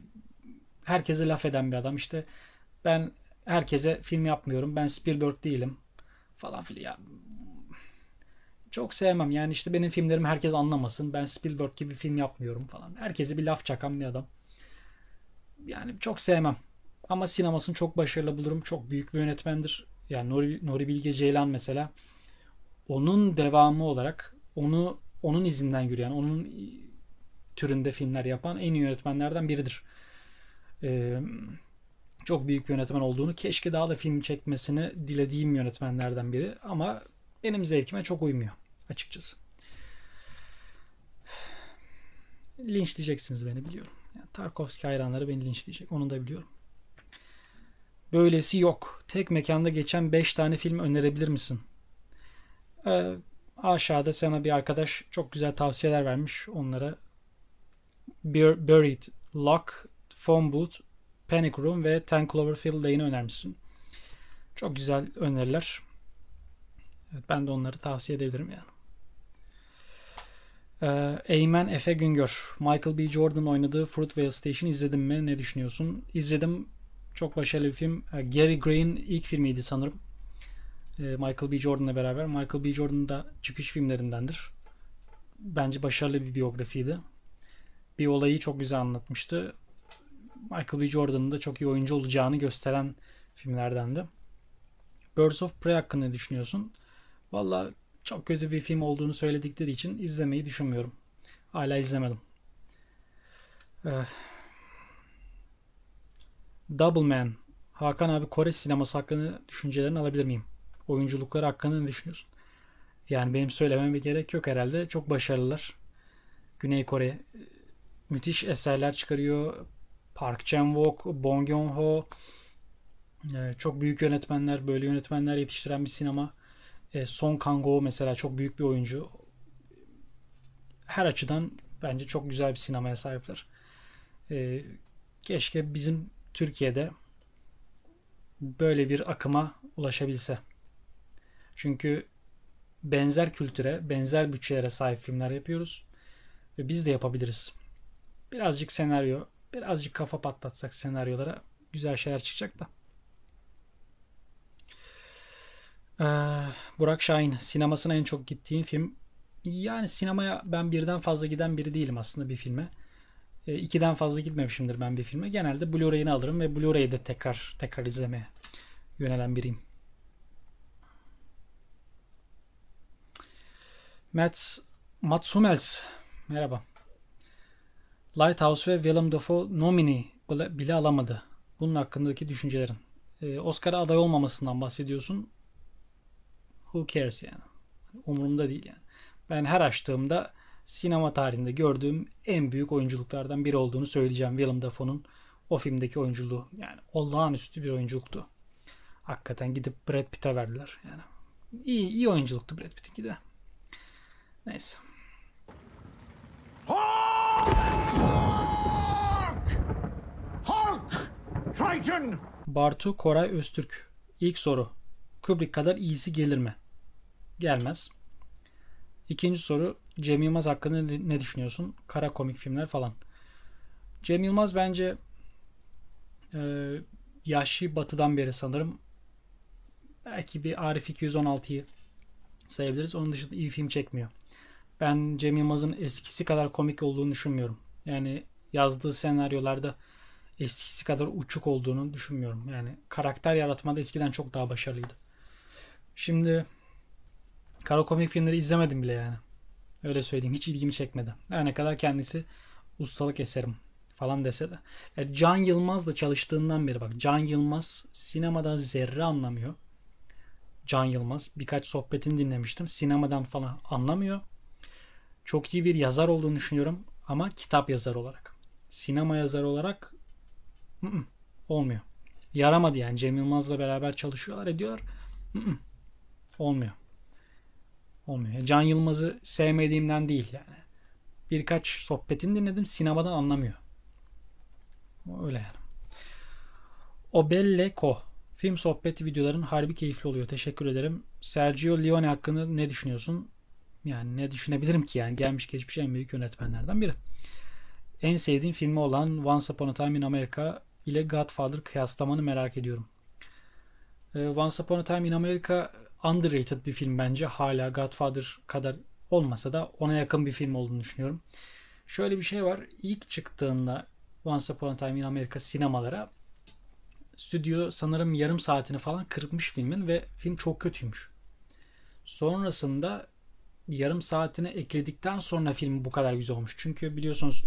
herkese laf eden bir adam. İşte ben herkese film yapmıyorum. Ben Spielberg değilim. Falan filan. Ya, çok sevmem. Yani işte benim filmlerimi herkes anlamasın. Ben Spielberg gibi film yapmıyorum falan. Herkese bir laf çakan bir adam. Yani çok sevmem. Ama sinemasını çok başarılı bulurum. Çok büyük bir yönetmendir. Yani Nuri, Nuri Bilge Ceylan mesela onun devamı olarak onu onun izinden yürüyen, onun türünde filmler yapan en iyi yönetmenlerden biridir. Ee, çok büyük bir yönetmen olduğunu, keşke daha da film çekmesini dilediğim yönetmenlerden biri ama benim zevkime çok uymuyor açıkçası. Linç diyeceksiniz beni biliyorum. Yani Tarkovski hayranları beni linç diyecek. Onu da biliyorum. Böylesi yok. Tek mekanda geçen 5 tane film önerebilir misin? Ee, aşağıda sana bir arkadaş çok güzel tavsiyeler vermiş. Onlara Buried, Lock, Phone Booth, Panic Room ve Ten Cloverfield Lane'i önermişsin. Çok güzel öneriler. Evet, ben de onları tavsiye edebilirim yani. Ee, Eymen Efe Güngör. Michael B. Jordan oynadığı Fruitvale Station izledin mi? Ne düşünüyorsun? İzledim. Çok başarılı bir film. Ee, Gary Gray'in ilk filmiydi sanırım. Ee, Michael B. Jordan'la beraber. Michael B. Jordan da çıkış filmlerindendir. Bence başarılı bir biyografiydi. Bir olayı çok güzel anlatmıştı. Michael B. Jordan'ın da çok iyi oyuncu olacağını gösteren filmlerdendi. Birds of Prey hakkında ne düşünüyorsun? Valla çok kötü bir film olduğunu söyledikleri için izlemeyi düşünmüyorum. Hala izlemedim. Ee, Double Man. Hakan abi Kore sineması hakkında düşüncelerini alabilir miyim? Oyunculukları hakkında ne düşünüyorsun? Yani benim söylememe gerek yok herhalde. Çok başarılılar. Güney Kore e, müthiş eserler çıkarıyor. Park Chan-wook, Bong Joon-ho e, çok büyük yönetmenler, böyle yönetmenler yetiştiren bir sinema. E, Song Kang-ho mesela çok büyük bir oyuncu. Her açıdan bence çok güzel bir sinemaya sahipler. Keşke bizim Türkiye'de böyle bir akıma ulaşabilse. Çünkü benzer kültüre, benzer bütçelere sahip filmler yapıyoruz. Ve biz de yapabiliriz. Birazcık senaryo, birazcık kafa patlatsak senaryolara güzel şeyler çıkacak da. Ee, Burak Şahin sinemasına en çok gittiğin film yani sinemaya ben birden fazla giden biri değilim aslında bir filme. E, ikiden fazla gitmemişimdir ben bir filme. Genelde Blu-ray'ini alırım ve Blu-ray'de tekrar tekrar izlemeye yönelen biriyim. Matt Matsumels merhaba. Lighthouse ve Willem Dafoe nomini bile alamadı. Bunun hakkındaki düşüncelerin. Ee, Oscar'a aday olmamasından bahsediyorsun. Who cares yani. Umurumda değil yani. Ben her açtığımda sinema tarihinde gördüğüm en büyük oyunculuklardan biri olduğunu söyleyeceğim. Willem Dafoe'nun o filmdeki oyunculuğu. Yani olağanüstü bir oyunculuktu. Hakikaten gidip Brad Pitt'e verdiler. Yani iyi, iyi oyunculuktu Brad Pitt'inki de. Neyse. Triton! Bartu Koray Öztürk. İlk soru. Kubrick kadar iyisi gelir mi? Gelmez. İkinci soru Cem Yılmaz hakkında ne düşünüyorsun? Kara komik filmler falan. Cem Yılmaz bence e, Yaşlı Batı'dan beri sanırım belki bir Arif 216'yı sayabiliriz. Onun dışında iyi film çekmiyor. Ben Cem Yılmaz'ın eskisi kadar komik olduğunu düşünmüyorum. Yani yazdığı senaryolarda eskisi kadar uçuk olduğunu düşünmüyorum. Yani karakter yaratmada eskiden çok daha başarılıydı. Şimdi kara komik filmleri izlemedim bile yani. Öyle söyleyeyim. Hiç ilgimi çekmedi. Her ne kadar kendisi ustalık eserim falan dese de. Yani Can Yılmaz'la çalıştığından beri bak. Can Yılmaz sinemadan zerre anlamıyor. Can Yılmaz. Birkaç sohbetini dinlemiştim. Sinemadan falan anlamıyor. Çok iyi bir yazar olduğunu düşünüyorum. Ama kitap yazar olarak. Sinema yazar olarak ı -ı, olmuyor. Yaramadı yani. Cem Yılmaz'la beraber çalışıyorlar ediyorlar. I olmuyor. Olmuyor. Can Yılmaz'ı sevmediğimden değil yani. Birkaç sohbetini dinledim. Sinemadan anlamıyor. Öyle yani. Obelle Ko. Film sohbeti videoların harbi keyifli oluyor. Teşekkür ederim. Sergio Leone hakkında ne düşünüyorsun? Yani ne düşünebilirim ki yani gelmiş geçmiş en büyük yönetmenlerden biri. En sevdiğim filmi olan Once Upon a Time in America ile Godfather kıyaslamanı merak ediyorum. Ee, Once Upon a Time in America underrated bir film bence. Hala Godfather kadar olmasa da ona yakın bir film olduğunu düşünüyorum. Şöyle bir şey var. İlk çıktığında Once Upon a Time in America sinemalara stüdyo sanırım yarım saatini falan kırpmış filmin ve film çok kötüymüş. Sonrasında yarım saatini ekledikten sonra film bu kadar güzel olmuş. Çünkü biliyorsunuz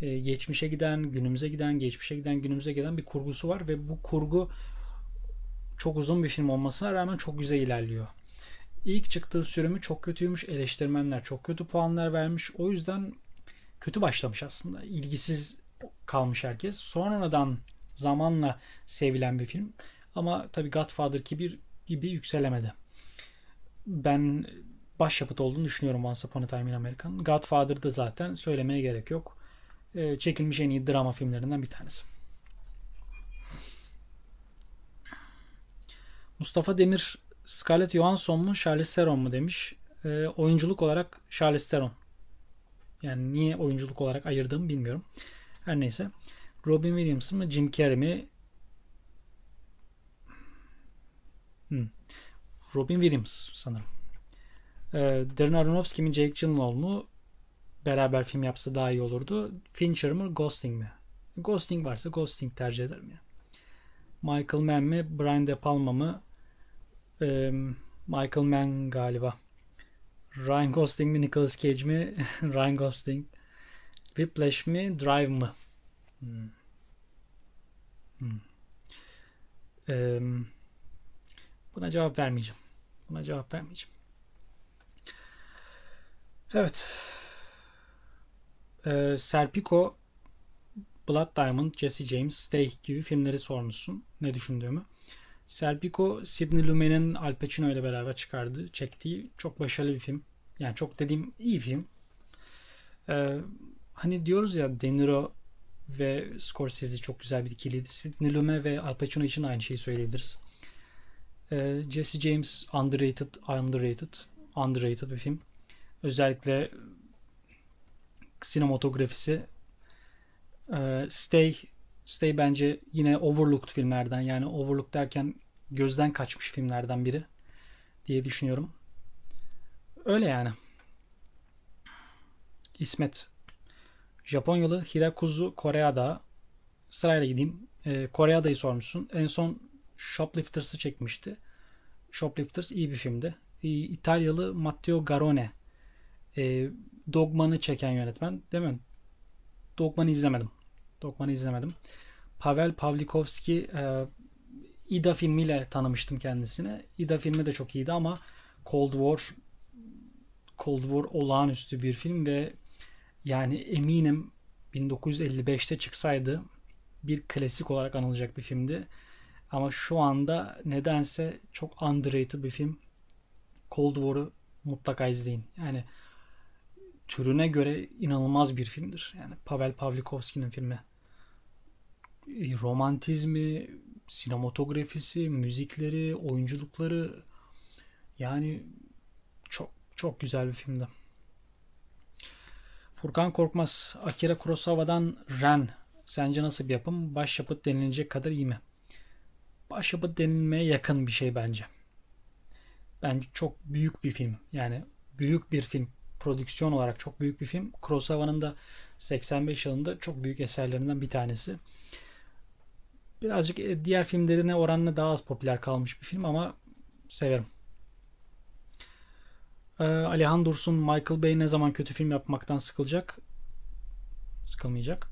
e, geçmişe giden, günümüze giden, geçmişe giden, günümüze giden bir kurgusu var ve bu kurgu çok uzun bir film olmasına rağmen çok güzel ilerliyor. İlk çıktığı sürümü çok kötüymüş. Eleştirmenler çok kötü puanlar vermiş. O yüzden kötü başlamış aslında. İlgisiz kalmış herkes. Sonradan zamanla sevilen bir film. Ama tabi Godfather gibi, gibi yükselemedi. Ben başyapıt olduğunu düşünüyorum Once Upon a Time in American. Godfather'da zaten söylemeye gerek yok. Ee, çekilmiş en iyi drama filmlerinden bir tanesi. Mustafa Demir Scarlett Johansson mu Charlize Theron mu demiş. E, oyunculuk olarak Charlize Theron. Yani niye oyunculuk olarak ayırdığımı bilmiyorum. Her neyse. Robin Williams mı Jim Carrey mi? Hmm. Robin Williams sanırım. E, Darren Aronofsky mi Jake Gyllenhaal mu? Beraber film yapsa daha iyi olurdu. Fincher mı Ghosting mi? Ghosting varsa Ghosting tercih ederim ya. Michael Mann mi Brian De Palma mı? Michael Mann galiba. Ryan Gosling mi Nicolas Cage mi? [LAUGHS] Ryan Gosling. Whiplash mi Drive mı? Hmm. Ee, buna cevap vermeyeceğim. Buna cevap vermeyeceğim. Evet. Ee, Serpico, Blood Diamond, Jesse James, Stay gibi filmleri sormuşsun. Ne düşündüğümü. Serpico, Sidney Lumet'in Al Pacino ile beraber çıkardığı, çektiği çok başarılı bir film. Yani çok dediğim iyi film. Ee, hani diyoruz ya De Niro ve Scorsese çok güzel bir ikiliydi. Sidney Lumet ve Al Pacino için aynı şeyi söyleyebiliriz. Ee, Jesse James underrated, underrated, underrated bir film. Özellikle sinematografisi e, Stay Stay bence yine overlooked filmlerden yani overlooked derken gözden kaçmış filmlerden biri. diye düşünüyorum. Öyle yani. İsmet. Japonyalı Hirakuzu Koreada. Sırayla gideyim. Ee, Koreada'yı sormuşsun. En son Shoplifters'ı çekmişti. Shoplifters iyi bir filmdi. Ee, İtalyalı Matteo Garone. Ee, Dogman'ı çeken yönetmen. Değil mi? Dogman'ı izlemedim. Dogman'ı izlemedim. Pavel Pavlikovski e, Ida filmiyle tanımıştım kendisini. Ida filmi de çok iyiydi ama Cold War Cold War olağanüstü bir film ve yani eminim 1955'te çıksaydı bir klasik olarak anılacak bir filmdi. Ama şu anda nedense çok underrated bir film. Cold War'u mutlaka izleyin. Yani türüne göre inanılmaz bir filmdir. Yani Pavel Pavlikovski'nin filmi. Romantizmi, sinematografisi, müzikleri, oyunculukları yani çok çok güzel bir filmdi. Furkan Korkmaz, Akira Kurosawa'dan Ren. Sence nasıl bir yapım? Başyapıt denilecek kadar iyi mi? Başyapıt denilmeye yakın bir şey bence. Bence çok büyük bir film. Yani büyük bir film. Prodüksiyon olarak çok büyük bir film. Kurosawa'nın da 85 yılında çok büyük eserlerinden bir tanesi. Birazcık e, diğer filmlerine oranla daha az popüler kalmış bir film ama severim. Ee, Alihan Dursun, Michael Bay ne zaman kötü film yapmaktan sıkılacak? Sıkılmayacak.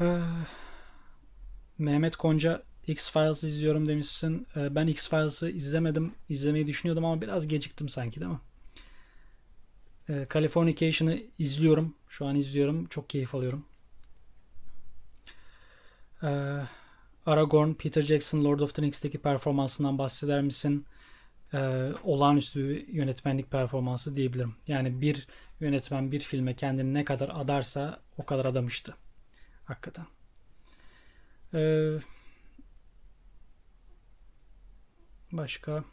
Ee, Mehmet Konca X-Files izliyorum demişsin. Ee, ben X-Files'ı izlemedim. İzlemeyi düşünüyordum ama biraz geciktim sanki değil mi? Ee, Californication'ı izliyorum. Şu an izliyorum. Çok keyif alıyorum. Ee, Aragorn, Peter Jackson, Lord of the Rings'teki performansından bahseder misin? Ee, olağanüstü yönetmenlik performansı diyebilirim. Yani bir yönetmen bir filme kendini ne kadar adarsa o kadar adamıştı. Hakikaten. Ee, başka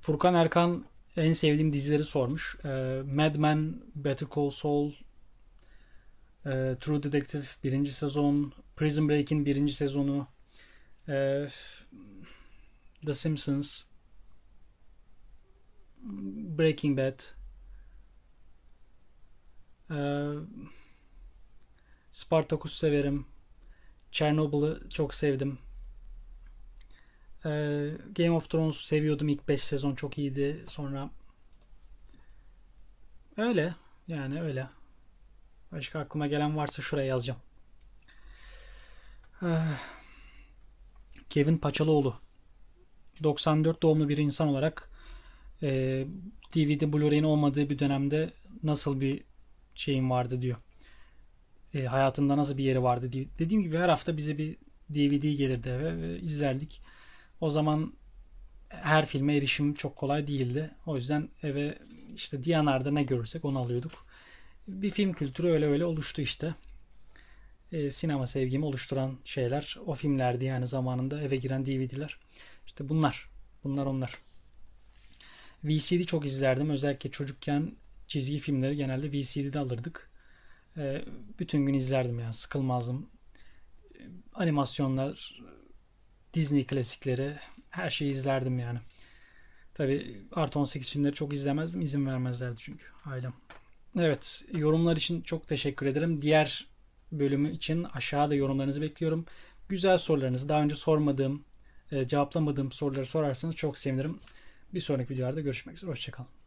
Furkan Erkan en sevdiğim dizileri sormuş. Ee, Mad Men, Better Call Saul, e, True Detective birinci sezon, Prison Break'in birinci sezonu, e, The Simpsons, Breaking Bad, e, Spartacus severim, Chernobyl'ı çok sevdim. E, Game of Thrones seviyordum ilk 5 sezon çok iyiydi. Sonra öyle yani öyle. Başka aklıma gelen varsa şuraya yazacağım. Kevin Paçalıoğlu 94 doğumlu bir insan olarak e, DVD Blu-ray'in olmadığı bir dönemde nasıl bir şeyin vardı diyor. E, hayatında nasıl bir yeri vardı diye. Dediğim gibi her hafta bize bir DVD gelirdi eve ve izlerdik. O zaman her filme erişim çok kolay değildi. O yüzden eve işte Diyanar'da ne görürsek onu alıyorduk. Bir film kültürü öyle öyle oluştu işte. E, sinema sevgimi oluşturan şeyler o filmlerdi yani zamanında eve giren DVD'ler. İşte bunlar. Bunlar onlar. VCD çok izlerdim. Özellikle çocukken çizgi filmleri genelde VCD'de alırdık. E, bütün gün izlerdim yani sıkılmazdım. E, animasyonlar, Disney klasikleri her şeyi izlerdim yani. Tabi artı 18 filmleri çok izlemezdim. izin vermezlerdi çünkü ailem. Evet yorumlar için çok teşekkür ederim. Diğer bölümü için aşağıda yorumlarınızı bekliyorum. Güzel sorularınızı daha önce sormadığım, e, cevaplamadığım soruları sorarsanız çok sevinirim. Bir sonraki videolarda görüşmek üzere. Hoşçakalın.